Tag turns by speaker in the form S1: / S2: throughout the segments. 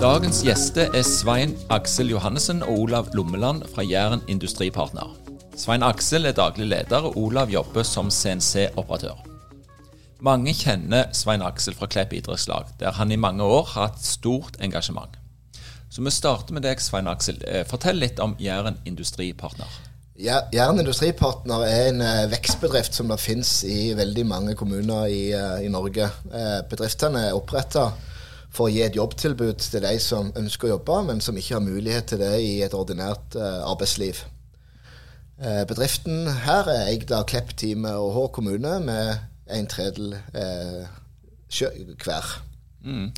S1: Dagens gjester er Svein Aksel Johannessen og Olav Lommeland fra Jæren Industripartner. Svein Aksel er daglig leder, og Olav jobber som CNC-operatør. Mange kjenner Svein Aksel fra Klepp idrettslag, der han i mange år har hatt stort engasjement. Så vi starter med deg, Svein Aksel. Eh, fortell litt om Jæren Industripartner.
S2: Jæren Industripartner er en eh, vekstbedrift som det finnes i veldig mange kommuner i, eh, i Norge. Bedriftene er oppretta for å gi et jobbtilbud til de som ønsker å jobbe, men som ikke har mulighet til det i et ordinært uh, arbeidsliv. Uh, bedriften her er eid av Klepp-teamet og Hå kommune med en tredel uh, hver. Mm.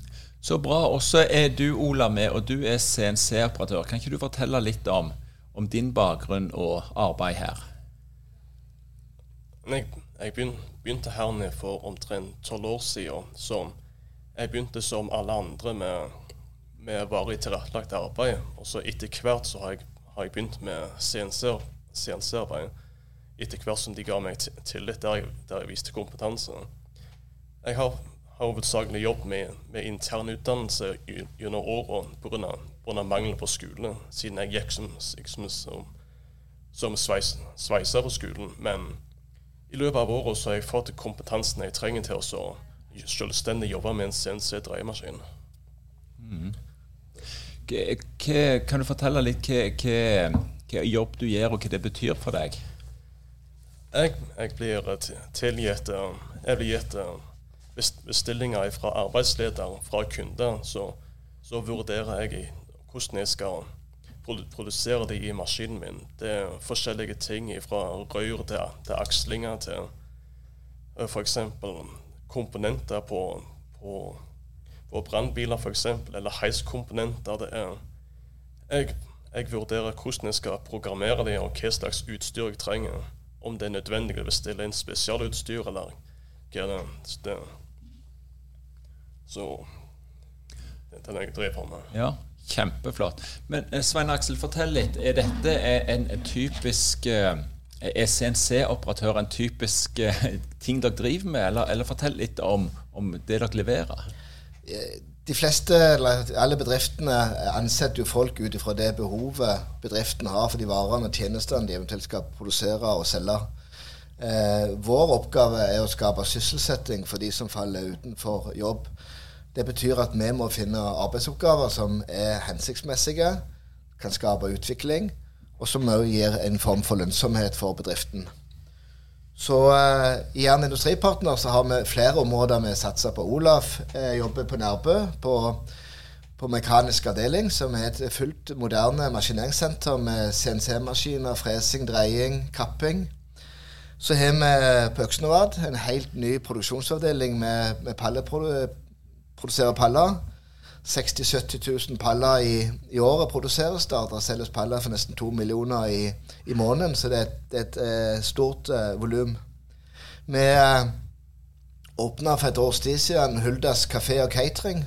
S1: Så bra. Og så er du Ola med, og du er CNC-operatør. Kan ikke du fortelle litt om, om din bakgrunn og arbeid her?
S3: Jeg, jeg begynte her nede for omtrent tolv år siden. Så jeg begynte som alle andre med, med varig tilrettelagt arbeid. Og så etter hvert så har jeg, har jeg begynt med CNC-arbeid. Etter hvert som de ga meg tillit, der jeg, der jeg viste kompetanse. Jeg har, har hovedsakelig jobb med, med internutdannelse gjennom årene pga. mangel på skole, siden jeg gikk som, som, som, som sveis, sveiser på skolen. Men i løpet av året så har jeg fått kompetansen jeg trenger til å selvstendig jobbe med en CNC-dreiemaskin. Mm.
S1: Kan du fortelle litt hva jobb du gjør, og hva det betyr for deg?
S3: Jeg, jeg blir tilgitt Jeg blir gitt bestillinger fra arbeidsleder, fra kunder. Så, så vurderer jeg hvordan jeg skal produsere det i maskinen min. Det er forskjellige ting fra rør til, til akslinger til f.eks komponenter på, på, på brannbiler f.eks., eller heiskomponenter. Det er jeg, jeg, vurderer hvordan jeg skal programmere dem, og hva slags utstyr jeg trenger. Om det er nødvendig å bestille inn spesialutstyr, eller hva det er. Så det er det jeg driver med.
S1: Ja, kjempeflott. Men eh, Svein Aksel, fortell litt. Er dette en, typisk uh, er CNC-operatør en typisk eh, ting dere driver med, eller, eller fortell litt om, om, det dere leverer?
S2: Eh, de fleste, eller alle bedriftene ansetter jo folk ut ifra det behovet bedriften har for de varene og tjenestene de eventuelt skal produsere og selge. Eh, vår oppgave er å skape sysselsetting for de som faller utenfor jobb. Det betyr at vi må finne arbeidsoppgaver som er hensiktsmessige, kan skape utvikling og som òg gir en form for lønnsomhet for bedriften. Så eh, i Jern Industripartner så har vi flere områder vi satser på. Olaf eh, jobber på Nærbø på, på, mekanisk avdeling, som er et fullt moderne maskineringssenter med CNC-maskiner, fresing, dreying, kapping. Så har vi på Øksnevad en helt ny produksjonsavdeling med, med palle, produserer paller. 60 000-70 000 paller i, i, året produseres der. Det selges paller for nesten to millioner i, i måneden, så det er et, det er et uh, stort uh, volum. Vi uh, åpna for et års tid siden Huldas kafé og catering.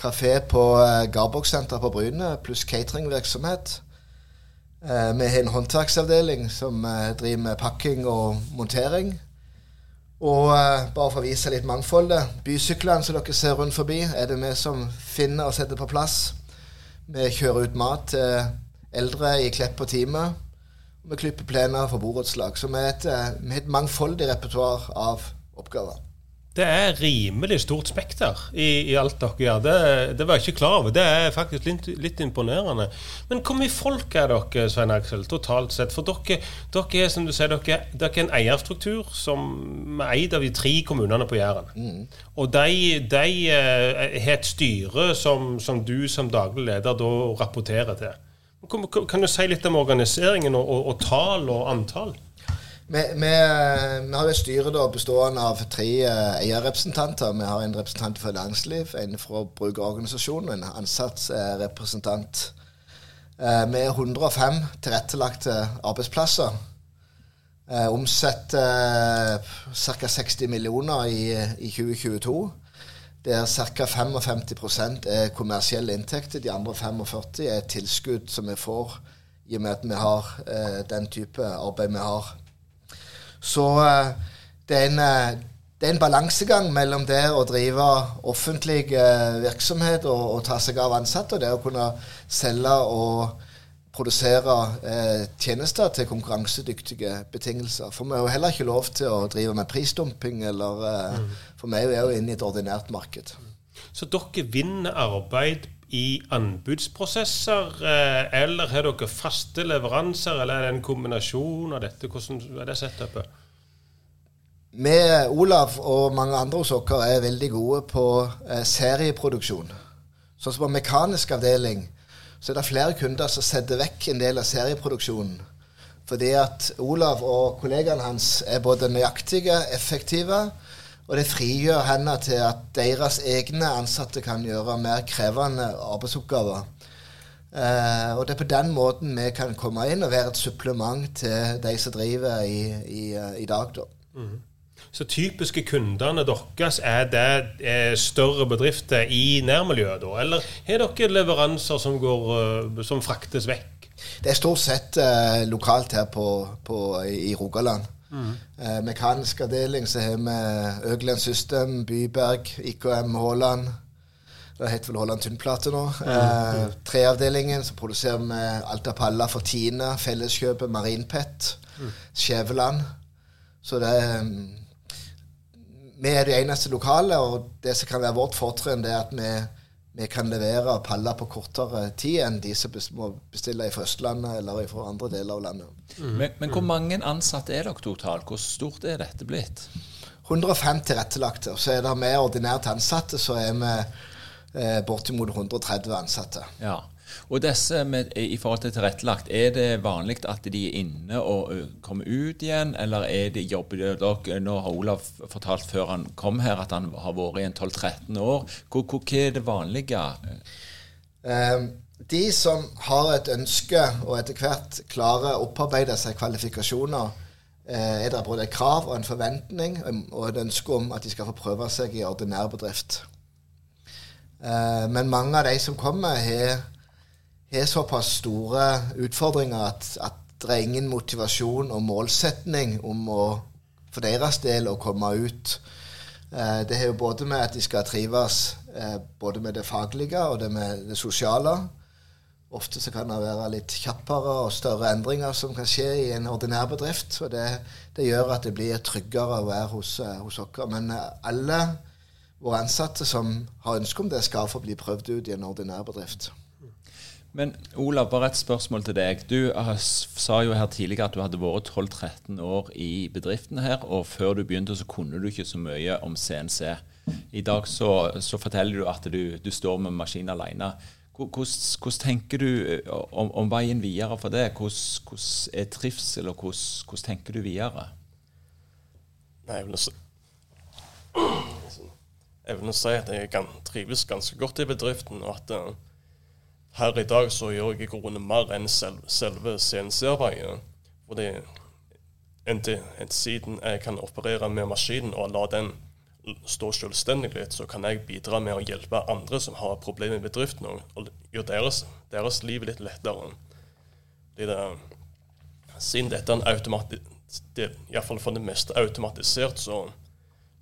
S2: Kafé på uh, Garboksenteret på Bryne, pluss cateringvirksomhet. Uh, vi har en håndverksavdeling som driver med pakking og montering. Og uh, bare for å vise litt mangfoldet Bysyklene som dere ser rundt forbi, er det vi som finner og setter på plass. Vi kjører ut mat til eldre i Klepp på time. Vi klipper plener for borettslag. Så vi har et, uh, et, mangfoldig repertoar av oppgaver.
S4: Det er rimelig stort spekter i, i alt dere gjør. Det, det, var jeg ikke klar over. Det er faktisk litt, litt, imponerende. Men hvor mye folk er dere, Svein Aksel, totalt sett? For dere, dere er som du sier, dere, dere er en eierstruktur som er eid av de tre kommunene på Jæren. Mm. Og de, de uh, har et styre som, som, du som daglig leder da rapporterer til. Kan, kan du si litt om organiseringen og, og, og tall og antall?
S2: Vi, vi, vi, har et styre da, bestående av tre uh, eierrepresentanter. Vi har en representant for næringsliv, en fra brukerorganisasjonen en ansattrepresentant. Uh, vi er 105 tilrettelagte arbeidsplasser. Omsetter ca. 60 millioner i, i 2022. Der ca. 55 er kommersielle inntekter. De andre 45 er tilskudd som vi får i og med at vi har den type arbeid vi har. Så eh, det er en, eh, det er en balansegang mellom det å drive offentlig eh, virksomhet og, og, ta seg av ansatte, og det å kunne selge og produsere eh, tjenester til konkurransedyktige betingelser. For vi har jo heller ikke lov til å drive med prisdumping, eller, eh, mm. for vi er jo inne i et ordinært marked.
S4: Så dere vinner arbeid i anbudsprosesser, eh, eller har dere faste leveranser, eller er det en kombinasjon av dette? Hvordan er det setupet?
S2: Vi, Olav og mange andre hos oss er veldig gode på eh, serieproduksjon. Sånn som på mekanisk avdeling så er det flere kunder som setter vekk en del av serieproduksjonen. Fordi at Olav og kollegaene hans er både nøyaktige, effektive og det frigjør henne til at deres egne ansatte kan gjøre mer krevende arbeidsoppgaver. Eh, og det er på den måten vi kan komme inn og være et supplement til de som driver i, i, i dag. Da. Mm.
S4: Så typiske kundene deres, er det er større bedrifter i nærmiljøet da? Eller har dere leveranser som, går, eh, som fraktes vekk?
S2: Det er stort sett uh, lokalt her på, på, i Rogaland. Mm. Eh, mekanisk avdeling så har vi Øgland System, Byberg, IKM Haaland. Det heter vel Haaland Tynnplate nå. Mm. Eh, treavdelingen så produserer vi Alta Palla for Tine, Felleskjøpet, Marinpet, mm. Skjæveland. Så det er mm, Vi er det eneste lokale, og det som kan være vårt fortrinn, det er at vi vi kan levere paller på kortere tid enn de som må bestille fra Østlandet eller fra andre deler av landet.
S1: Mm. Men, men, hvor mange ansatte er dere totalt? Hvor stort er dette blitt?
S2: 105 tilrettelagte. Så er det med ordinært ansatte, så er vi eh, bortimot 130 ansatte.
S1: Ja. Og disse med, i forhold til tilrettelagt, er det vanlig at de er inne og kommer ut igjen, eller er det jobber Nå har Olav fortalt før han kom her at han har vært i en 12-13 år. Hva, hva er det vanlige?
S2: Um, de som har et ønske og etter hvert klarer å opparbeide seg kvalifikasjoner, er det både et krav og en forventning og et ønske om at de skal få prøve seg i ordinær bedrift. Men mange av de som kommer, har har såpass store utfordringer at, at det er ingen motivasjon og målsetning om å, for deres del å komme ut. Eh, det har jo både med at de skal trives eh, både med det faglige og det med det sosiale. Ofte så kan det være litt kjappere og større endringer som kan skje i en ordinær bedrift. og Det, det gjør at det blir tryggere å være hos, eh, hos oss. Men eh, alle våre ansatte som har ønske om det, skal få bli prøvd ut i en ordinær bedrift.
S1: Men Olav, bare et spørsmål til deg. Du sa jo her tidligere at du hadde vært 12-13 år i bedriften her, og før du begynte så kunne du ikke så mye om CNC. I dag så, så forteller du at du, du står med maskinen alene. Hvordan, tenker du eh, om, om, veien videre for det? Hvordan, hvordan er trivsel, og hvordan, hvordan, tenker du videre?
S3: Nei, jeg vil si, jeg vil si at jeg kan trives ganske godt i bedriften. og at uh, her i dag så gjør jeg i grunnen mer enn selv, selve CNC-arbeidet. Fordi inntil siden jeg kan operere med maskinen og la den stå selvstendig litt, så kan jeg bidra med å hjelpe andre som har problemer i bedriften, og gjøre deres, deres, liv litt lettere. Det er, siden dette er automatisk, det, iallfall for det meste automatisert, så,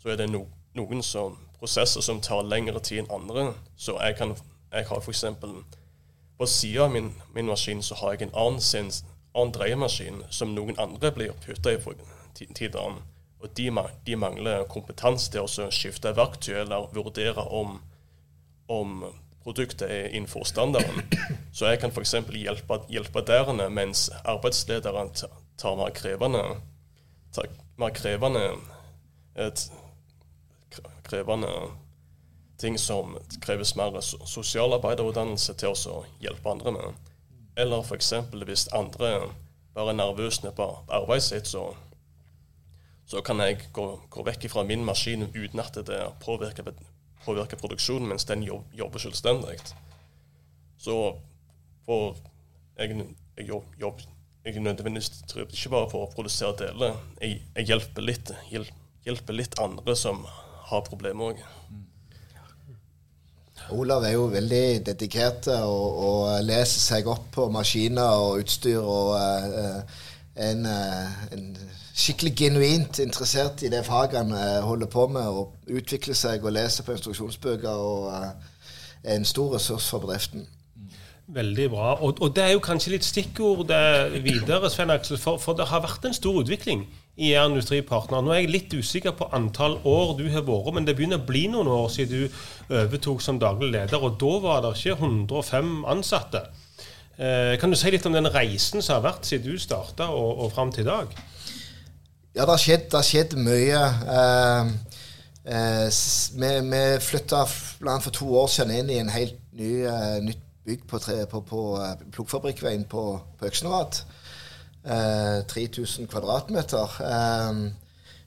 S3: så er det no, noen som, prosesser som tar lengre tid enn andre. Så jeg, kan, jeg har f.eks. På sida av min, min, maskin så har jeg en annen, annen dreiemaskin som noen andre blir putta i for tider. og de, de, mangler kompetanse til å skifte verktøy eller vurdere om, om produktet er innenfor standarden. Så jeg kan f.eks. hjelpe, hjelpe derene, mens arbeidslederen tar mer krevende, tar mer krevende, et, krevende ting som kreves mer sosialarbeiderutdannelse til å hjelpe andre med. Eller f.eks. hvis andre bare er nervøse på arbeidet sitt, så så kan jeg gå, gå vekk fra min maskin uten at det påvirker, påvirker produksjonen, mens den jobb, jobber selvstendig. Så for jeg, jeg, jobb, jeg nødvendigvis tror ikke bare på å produsere deler. Jeg, jeg hjelper, litt, hjelper, litt, andre som har problemer òg.
S2: Olav er jo veldig dedikert og, og, leser seg opp på maskiner og utstyr. og uh, en, en skikkelig genuint interessert i det faget han eh, holder på med, og utvikler seg og leser på instruksjonsbøker, og er eh, en stor ressurs for bedriften.
S4: Veldig bra. Og, og, det er jo kanskje litt stikkord videre, Svein Aksel, for, for, det har vært en stor utvikling i Industripartner. Nå er jeg litt usikker på antall år du har vært, men det begynner å bli noen år siden du overtok som daglig leder, og da var det ikke 105 ansatte. Eh, kan du si litt om den reisen som har vært siden du starta og, og fram til i dag?
S2: Ja, det har skjedd, det har skjedd mye. Eh, eh, vi vi flytta for to år siden inn i en helt ny, eh, nytt bygg på, tre, på, på uh, Plukkfabrikkveien på, på Øksnerat. 3000 kvadratmeter.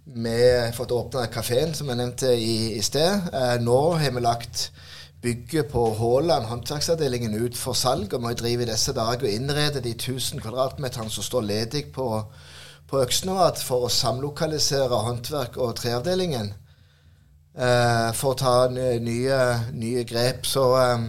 S2: vi har fått åpna kafeen, som jeg nevnte i, i sted. nå har vi lagt bygget på Haaland håndverksavdelingen ut for salg, og vi driver i disse dager og innreder de 1000 kvadratmeterne som står ledig på på Øksnevad for å samlokalisere håndverk- og treavdelingen. Eh, for å ta nye, nye grep. Så eh,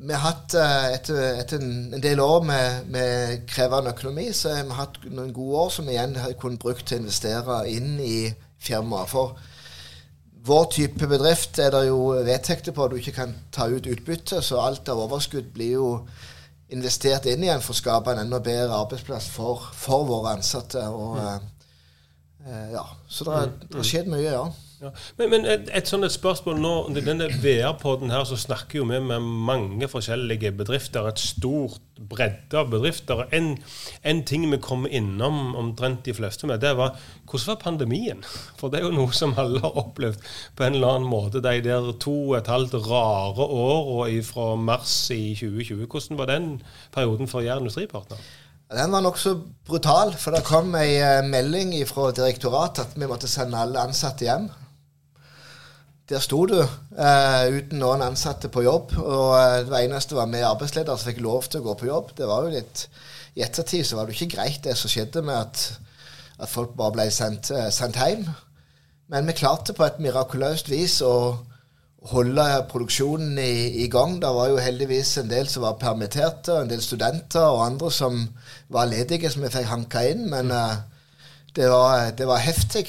S2: vi har hatt eh, etter, etter, en del år med, med, krevende økonomi, så har vi hatt noen gode år som vi igjen har kunnet brukt til å investere inn i firmaet. For vår type bedrift er det jo vedtekter på at du ikke kan ta ut utbytte, så alt av overskudd blir jo investert inn igjen for å skape en enda bedre arbeidsplass for, for våre ansatte. Og, mm. eh, ja. Så det har mm. skjedd mye, ja.
S4: Ja. Men, men, et, et sånt spørsmål nå, denne VR-poden her, så snakker jo vi med mange forskjellige bedrifter. Et stort bredde av bedrifter. En, en ting vi kom innom omtrent de fleste med, det var hvordan var pandemien? For det er jo noe som alle har opplevd på en eller annen måte. De der to og et halvt rare åra fra mars i 2020. Hvordan var den perioden for Jæren Industripartner?
S2: Den var nokså brutal, for det kom ei eh, melding fra direktoratet at vi måtte sende alle ansatte hjem. Der sto du eh, uten noen ansatte på jobb. Og eh, det eneste var vi arbeidsledere som fikk lov til å gå på jobb. Det var jo litt I ettertid så var det ikke greit, det som skjedde med at, at folk bare ble sendt, eh, sendt hjem. Men vi klarte på et mirakuløst vis å holde produksjonen i, i, gang. Det var jo heldigvis en del som var permitterte, en del studenter og andre som var ledige, som vi fikk hanka inn. Men uh, det var, det var heftig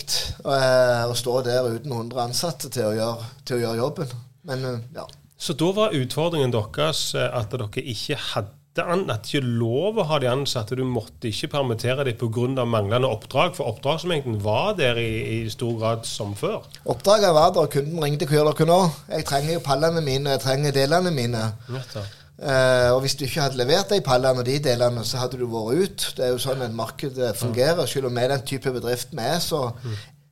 S2: uh, å stå der uten 100 ansatte til å gjøre, til å gjøre jobben. Men uh, ja.
S4: Så da var utfordringen deres eh, at dere ikke hadde at ikke lov å ha de ansatte. Du måtte ikke permittere dem pga. manglende oppdrag, for oppdragsmengden var der i, i stor grad som før.
S2: Oppdraget var der, kunden ringte. Hva gjør dere nå? Jeg trenger jo pallene mine, jeg trenger delene mine. Nettopp. Uh, og hvis du ikke hadde levert de pallene og de delene, så hadde du vært ut. Det er jo sånn et marked eh, fungerer. Selv om vi er den type bedrift vi er, så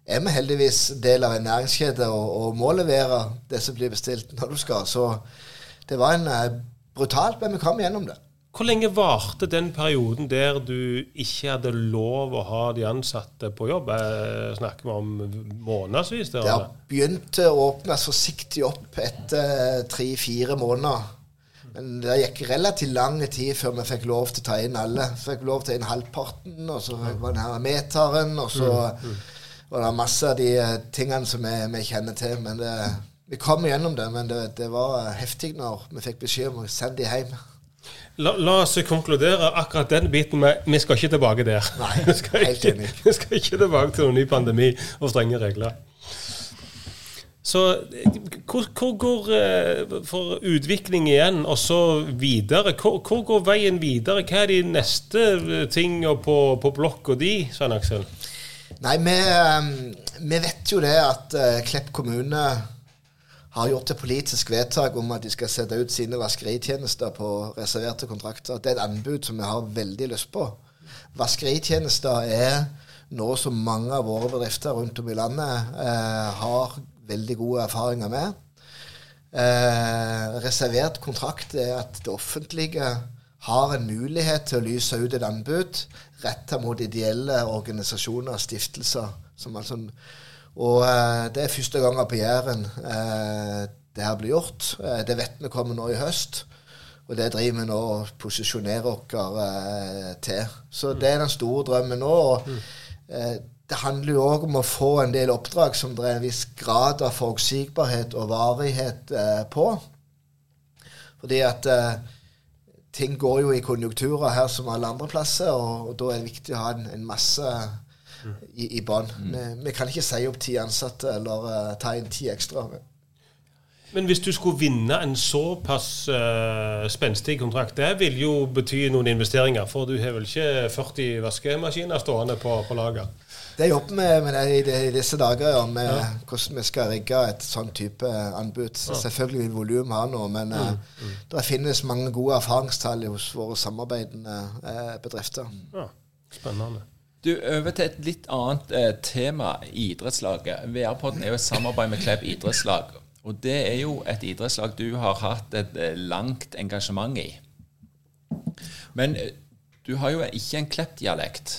S2: er vi heldigvis del av en næringskjede og, og, må levere det som blir bestilt når du skal. Så det var en uh, brutalt, men vi kom gjennom det.
S4: Hvor lenge varte den perioden der du ikke hadde lov å ha de ansatte på jobb? Jeg Snakker vi om månedsvis?
S2: Det har begynt å åpnes forsiktig opp etter tre-fire måneder. Men det gikk relativt lang tid før vi fikk lov til å ta inn alle. Fikk lov til å ta inn halvparten, og så var det her meteren, og så mm, mm. var det masse av de eh, tingene som vi, vi kjenner til. Men det, vi kom gjennom det, men det, det var heftig når vi fikk beskjed om å sende dem hjem.
S4: La, la, oss konkludere akkurat den biten med vi skal ikke tilbake der.
S2: Nei,
S4: helt enig. vi skal ikke tilbake til noen ny pandemi og strenge regler. Så hvor, hvor, går eh, for utvikling igjen, og så videre? Hvor, hvor, går veien videre? Hva er de neste eh, tingene på, på blokka di, Svein Aksel?
S2: Nei, vi, eh, vi vet jo det at Klepp kommune har gjort et politisk vedtak om at de skal sette ut sine vaskeritjenester på reserverte kontrakter. Det er et anbud som vi har veldig lyst på. Vaskeritjenester er noe som mange av våre bedrifter rundt om i landet eh, har veldig gode erfaringer med. Eh, reservert kontrakt er at det offentlige har en mulighet til å lyse ut et anbud retta mot ideelle organisasjoner og stiftelser. Altså, og eh, det er første gangen på Jæren eh, det her blir gjort. Eh, det vet vi kommer nå i høst. Og det driver vi nå og posisjonerer oss eh, til. Så det er den store drømmen nå. og eh, det handler jo òg om å få en del oppdrag som det er en viss grad av forutsigbarhet og varighet eh, på. Fordi at ting går jo i konjunkturer her som alle andre plasser, og, og da er det viktig å ha en, en masse i, i bånn. Mm. Vi, vi, kan ikke si opp ti ansatte eller uh, ta inn ti ekstra.
S4: Men hvis du skulle vinne en såpass uh, spenstig kontrakt, det vil jo bety noen investeringer. For du har vel ikke 40 vaskemaskiner stående på, på lager?
S2: Det jobber vi med, i, i, disse dager, ja, med ja. hvordan vi skal rigge et sånn type anbud. Så Selvfølgelig vil volum ha noe, men mm, uh, mm. det finnes mange gode erfaringstall hos våre samarbeidende uh, bedrifter.
S4: Ja, Spennende.
S1: Du, Over til et litt annet eh, tema, idrettslaget. VR-podden er jo et samarbeid med Klepp idrettslag. Og det er jo et idrettslag du har hatt et eh, langt engasjement i. Men du har jo ikke en Klepp-dialekt.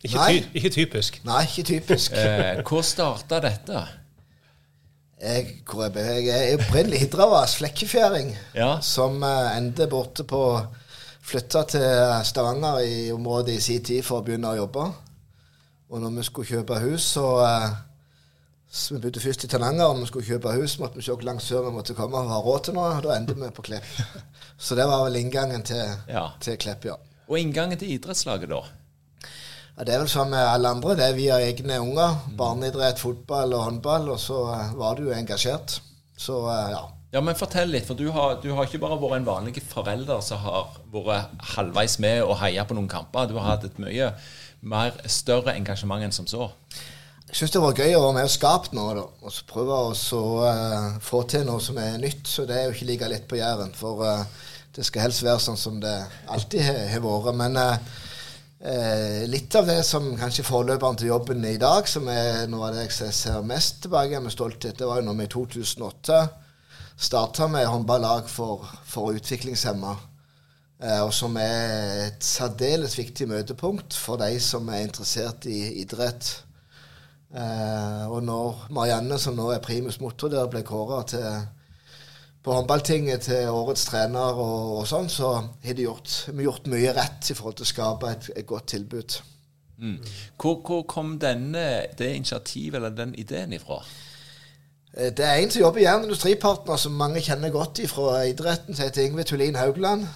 S4: Ikke, ty ikke, typisk.
S2: Nei, ikke typisk.
S1: eh, hvor starta dette?
S2: Jeg, hvor jeg, jeg er opprinnelig hidravas, flekkefjæring, ja. som uh, endte borte på Flytta til Stavanger i området i sin tid for å begynne å jobbe. Og når vi skulle kjøpe hus, så, uh, så Vi bodde først i Tananger, og vi skulle kjøpe hus, måtte vi se hvor langt sør vi måtte komme og ha råd til noe. Og da endte vi på Klepp. Så det var vel inngangen til, ja. til Klepp, ja.
S1: Og inngangen til idrettslaget, da?
S2: Ja, Det er vel som med alle andre. Det er via egne unger. Barneidrett, fotball og håndball. Og så uh, var du engasjert. Så uh, ja.
S1: Ja, men Fortell litt, for du har, du har, ikke bare vært en vanlig forelder som har vært halvveis med og heia på noen kamper. Du har hatt et mye mer større engasjement enn som så.
S2: Jeg syns det var gøy å være med og skape noe. da, Og så prøve å så, uh, få til noe som er nytt. Så det er jo ikke like lett på Jæren. For uh, det skal helst være sånn som det alltid har vært. Men uh, Eh, litt av det som kanskje forløperen til jobben i dag, som er noe av det jeg ser mest tilbake med stolthet, det var jo når vi i 2008 starta med håndballag for, for utviklingshemma. Eh, og som er et særdeles viktig møtepunkt for de som er interessert i idrett. Eh, og når Marianne, som nå er primus motor der, ble kåra til på håndballtinget til årets trener og, og sånn, så har de gjort, vi gjort mye rett i forhold til å skape et, et godt tilbud.
S1: Mm. Hvor, hvor, kom denne, det initiativet eller den ideen ifra?
S2: Eh, det er en som jobber i Jern Industripartner, som mange kjenner godt fra idretten, som heter Ingve Tullin Haugland.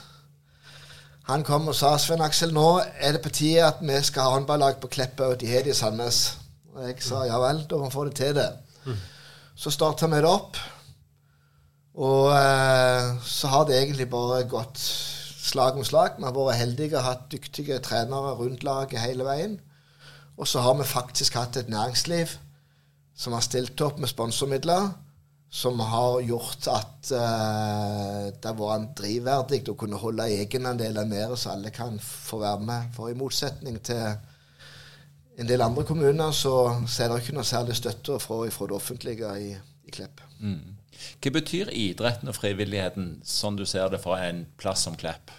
S2: Han kom og sa Sven Aksel, nå er det på tide at vi skal ha håndballag på Kleppe, og de har det i Sandnes. Og jeg sa ja vel, da må vi få det til det. Mm. Så starta vi det opp. Og eh, så har det egentlig bare gått slag om slag. Vi har vært heldige og hatt dyktige trenere rundt laget hele veien. Og så har vi faktisk hatt et næringsliv som har stilt opp med sponsormidler. Som har gjort at eh, det har vært drivverdig å kunne holde egenandeler nede, så alle kan få være med. For i motsetning til en del andre kommuner, så, så er det ikke noe særlig støtte fra, fra det offentlige i, i Klepp. Mm.
S1: Hva betyr idretten og frivilligheten, sånn du ser det fra en plass som Klepp?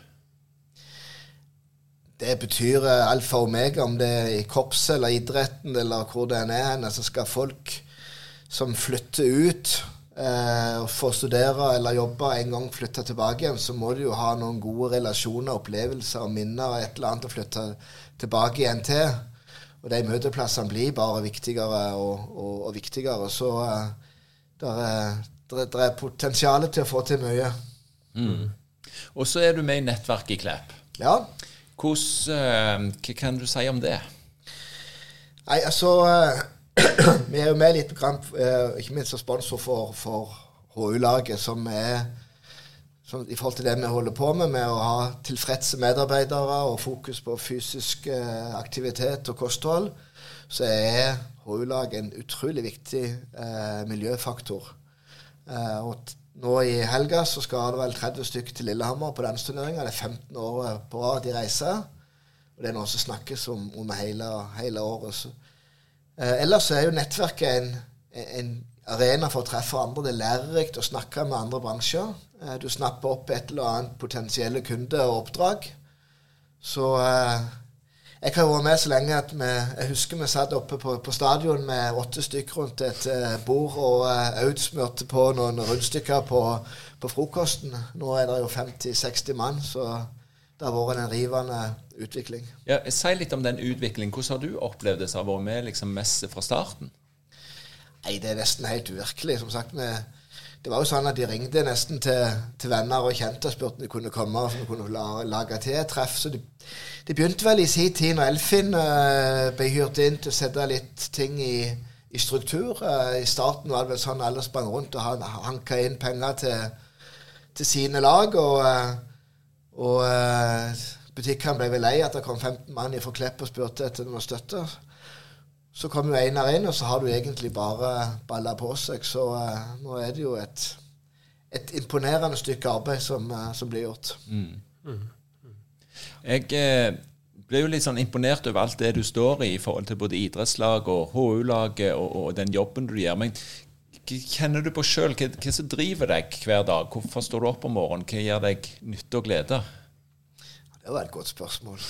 S2: Det betyr eh, alfa og omega, om det er i korpset eller idretten eller hvor det er hen. Altså skal folk som flytter ut eh, og får studere eller jobbe en gang flytte tilbake igjen, så må de jo ha noen gode relasjoner, opplevelser og minner og et eller annet å flytte tilbake igjen til. Og de møteplassene blir bare viktigere og, og, og viktigere. Så eh, der er det, det er potensial til å få til mye.
S1: Mm. Og så er du med i nettverket i Klepp.
S2: Ja.
S1: Hvordan, uh, hva kan du si om det?
S2: Nei, altså uh, Vi er jo med litt, uh, ikke minst som sponsor for, for HU-laget, som er som, i forhold til det vi holder på med, med å ha tilfredse medarbeidere og fokus på fysisk eh, aktivitet og kosthold, så er HU-lag en utrolig viktig eh, miljøfaktor. Eh, og nå i helga så skal det vel 30 stykker til Lillehammer på dansturneringa. Det er 15 år på rad de reiser. Og det er noe som snakkes om, om hele, hele, året. Så. Eh, ellers er jo nettverket en, en, arena for å treffe andre. Det er lærerikt å snakke med andre bransjer. Eh, du snapper opp et eller annet potensielle kunde og oppdrag. Så jeg har vært med så lenge at vi, jeg husker vi satt oppe på, på stadion med åtte stykker rundt et uh, bord, og uh, Aud smurte på noen rundstykker på, på, frokosten. Nå er det jo 50-60 mann, så det har vært en rivende utvikling.
S1: Ja, Si litt om den utviklingen. Hvordan har du opplevd det som har vært med liksom, mest fra starten?
S2: Nei, Det er nesten helt uvirkelig. Som sagt, vi det var jo sånn at de ringte nesten til, til venner og kjente og spurte om de kunne komme og de kunne la, lage til treff. Så det, de, begynte vel i sin tid, når Elfin uh, ble hyrt inn til å sette litt ting i, i struktur. Uh, I starten var det vel sånn alle sprang rundt og hanka inn penger til, til sine lag. Og, uh, og butikkene ble vel lei at det kom 15 mann fra Klepp og spurte etter noe støtte. Så kom jo Einar inn, og så har du egentlig bare balla på seg. Så uh, nå er det jo et, et imponerende stykke arbeid som, uh, som blir gjort. Mm. Mm.
S1: Jeg eh, ble jo litt sånn imponert over alt det du står i i forhold til både idrettslag og HU-laget og, og, den jobben du gjør. Men kjenner du på sjøl hva, hva, som driver deg hver dag? Hvorfor står du opp om morgenen? Hva gir deg nytte og glede?
S2: Det var et godt spørsmål.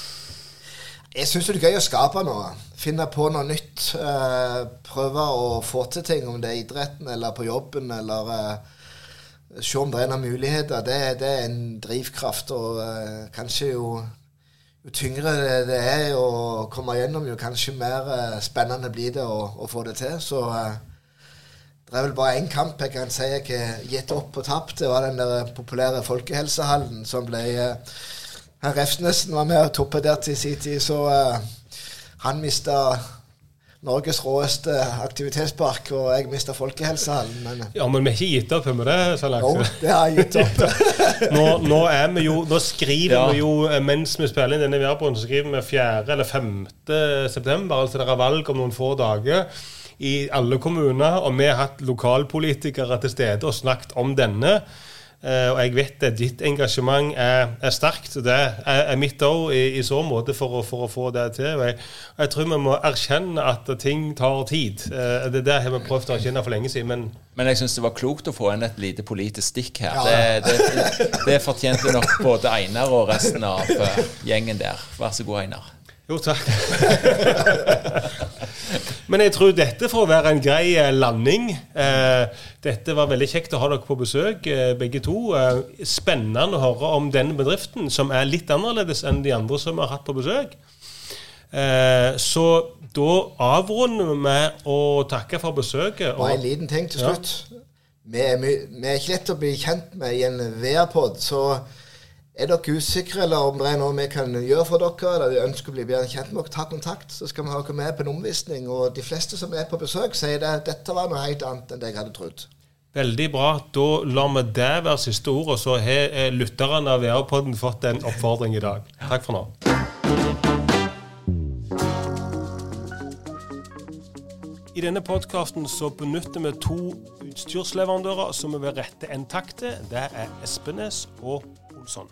S2: Jeg syns det er gøy å skape noe. Finne på noe nytt. Eh, prøve å få til ting, om det er idretten eller på jobben, eller eh, se om det er noen muligheter. Det, det er en drivkraft. Og eh, kanskje jo, jo, tyngre det er å komme gjennom, jo kanskje mer spennende blir det å, å, få det til. Så det er vel bare én kamp jeg kan si jeg har gitt opp og tapt. Det var den der populære folkehelsehallen som ble Herr Refsnesen var med og torpederte i sin tid, så uh, han mista Norges råeste aktivitetspark, og jeg mista Folkehelsehallen.
S4: Men, ja, men vi har ikke gitt opp, har vi det?
S2: Jo, det har jeg gitt opp.
S4: nå, nå, er vi jo, nå skriver ja. vi jo, eh, mens vi spiller inn denne Værboden, så skriver vi 4. eller 5. september. Altså det er valg om noen få dager i alle kommuner, og vi har hatt lokalpolitikere til stede og snakket om denne. Uh, og jeg vet at ditt engasjement er, er sterkt. Det er, er mitt òg i, i, så måte for å, for å, få det til. Og jeg, jeg, tror vi må erkjenne at ting tar tid. Uh, det der har vi prøvd å erkjenne for lenge siden. Men,
S1: men jeg syns det var klokt å få inn et lite politisk stikk her. Ja. Det, det, det, fortjente nok både Einar og resten av uh, gjengen der. Vær så god, Einar.
S4: Jo, takk. Men jeg tror dette får være en grei eh, landing. Eh, dette var veldig kjekt å ha dere på besøk, eh, begge to. Spennende å høre om denne bedriften, som er litt annerledes enn de andre som vi har hatt på besøk. Så da avrunder vi med å takke for besøket.
S2: Bare en liten ting til slutt. Ja. Vi, er, vi, er, ikke lett å bli kjent med i en VR-pod, så er dere usikre, eller om det er noe vi kan gjøre for dere, eller vi ønsker å bli bedre kjent med dere, ta kontakt, så skal vi ha dere med på en omvisning. Og de fleste som er på besøk, sier at dette var noe helt annet enn det jeg hadde trodd.
S4: Veldig bra. Da lar vi det være siste ord, og så har eh, lytterne av VR-podden fått en oppfordring i dag. Takk for nå. I denne podkasten så benytter vi to utstyrsleverandører som vi vil rette en takk til. Det er Espenes og Olsson.